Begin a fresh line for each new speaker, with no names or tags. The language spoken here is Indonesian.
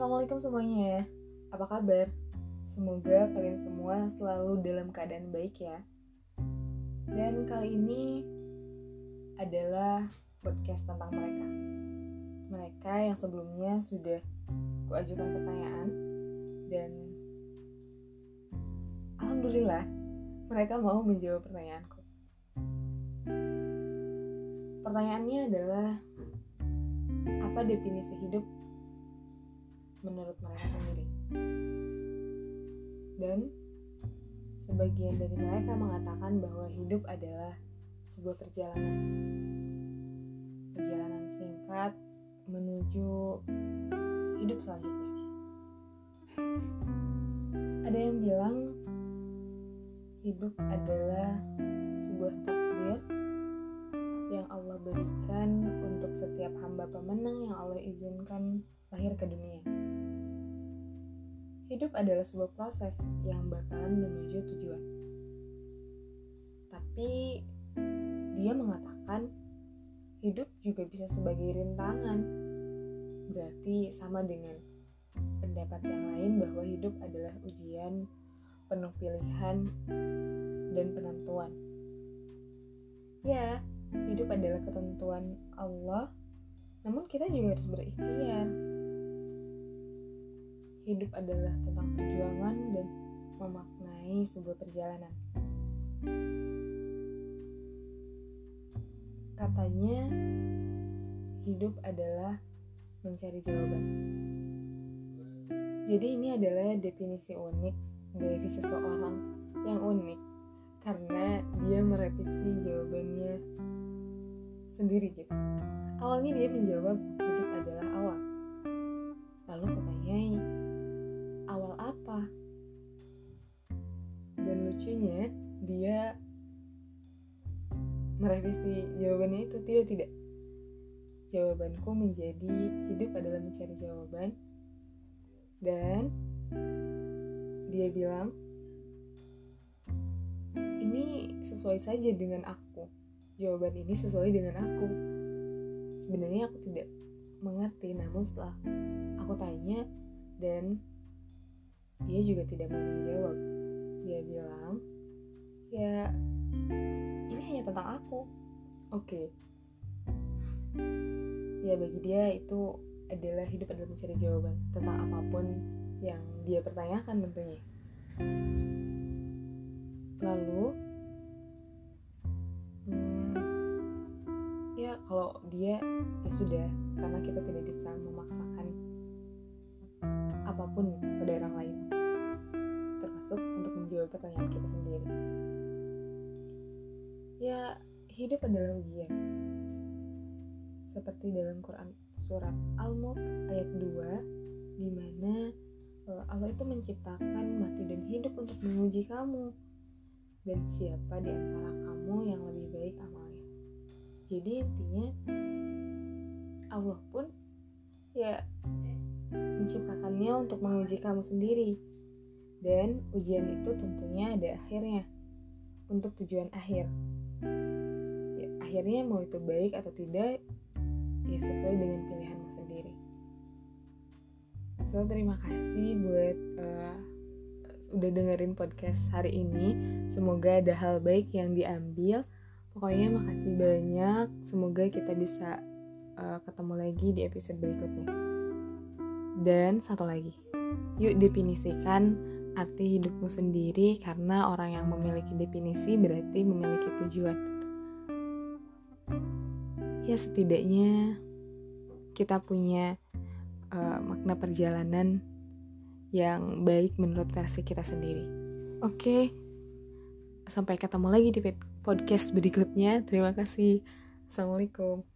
Assalamualaikum semuanya. Apa kabar? Semoga kalian semua selalu dalam keadaan baik ya. Dan kali ini adalah podcast tentang mereka. Mereka yang sebelumnya sudah kuajukan pertanyaan dan alhamdulillah mereka mau menjawab pertanyaanku. Pertanyaannya adalah apa definisi hidup menurut mereka sendiri. Dan sebagian dari mereka mengatakan bahwa hidup adalah sebuah perjalanan. Perjalanan singkat menuju hidup selanjutnya. Ada yang bilang hidup adalah sebuah takdir yang Allah berikan untuk setiap hamba pemenang yang Allah izinkan lahir ke dunia. Hidup adalah sebuah proses yang bakalan menuju tujuan. Tapi dia mengatakan hidup juga bisa sebagai rintangan. Berarti sama dengan pendapat yang lain bahwa hidup adalah ujian penuh pilihan dan penentuan. Ya, hidup adalah ketentuan Allah, namun kita juga harus berikhtiar hidup adalah tentang perjuangan dan memaknai sebuah perjalanan. Katanya, hidup adalah mencari jawaban. Jadi ini adalah definisi unik dari seseorang yang unik karena dia merevisi jawabannya sendiri gitu. Awalnya dia menjawab hidup adalah awal. Lalu kutanyai, awal apa? Dan lucunya dia merevisi jawabannya itu tidak tidak. Jawabanku menjadi hidup adalah mencari jawaban dan dia bilang ini sesuai saja dengan aku. Jawaban ini sesuai dengan aku. Sebenarnya aku tidak mengerti, namun setelah aku tanya dan dia juga tidak mau menjawab. Dia bilang, ya ini hanya tentang aku. Oke. Ya bagi dia itu adalah hidup adalah mencari jawaban tentang apa pun yang dia pertanyakan tentunya. Lalu, ya kalau dia ya sudah. Karena kita tidak bisa memaksakan apa pun pada orang lain. Termasuk untuk menjawab pertanyaan kita sendiri. Ya hidup adalah ujian. Seperti dalam Quran surat Al-Mulk ayat 2 di mana Allah itu menciptakan mati dan hidup untuk menguji kamu. Dan siapa di antara kamu yang lebih baik amalnya jadi intinya Allah pun ya menciptakannya untuk menguji kamu sendiri. Dan ujian itu tentunya ada akhirnya untuk tujuan akhir. Ya, akhirnya mau itu baik atau tidak ya sesuai dengan pilihanmu sendiri. So terima kasih buat uh, udah dengerin podcast hari ini. Semoga ada hal baik yang diambil pokoknya makasih banyak. Semoga kita bisa uh, ketemu lagi di episode berikutnya. Dan satu lagi. Yuk definisikan arti hidupmu sendiri karena orang yang memiliki definisi berarti memiliki tujuan. Ya setidaknya kita punya uh, makna perjalanan yang baik menurut versi kita sendiri. Oke, sampai ketemu lagi di podcast berikutnya. Terima kasih. Assalamualaikum.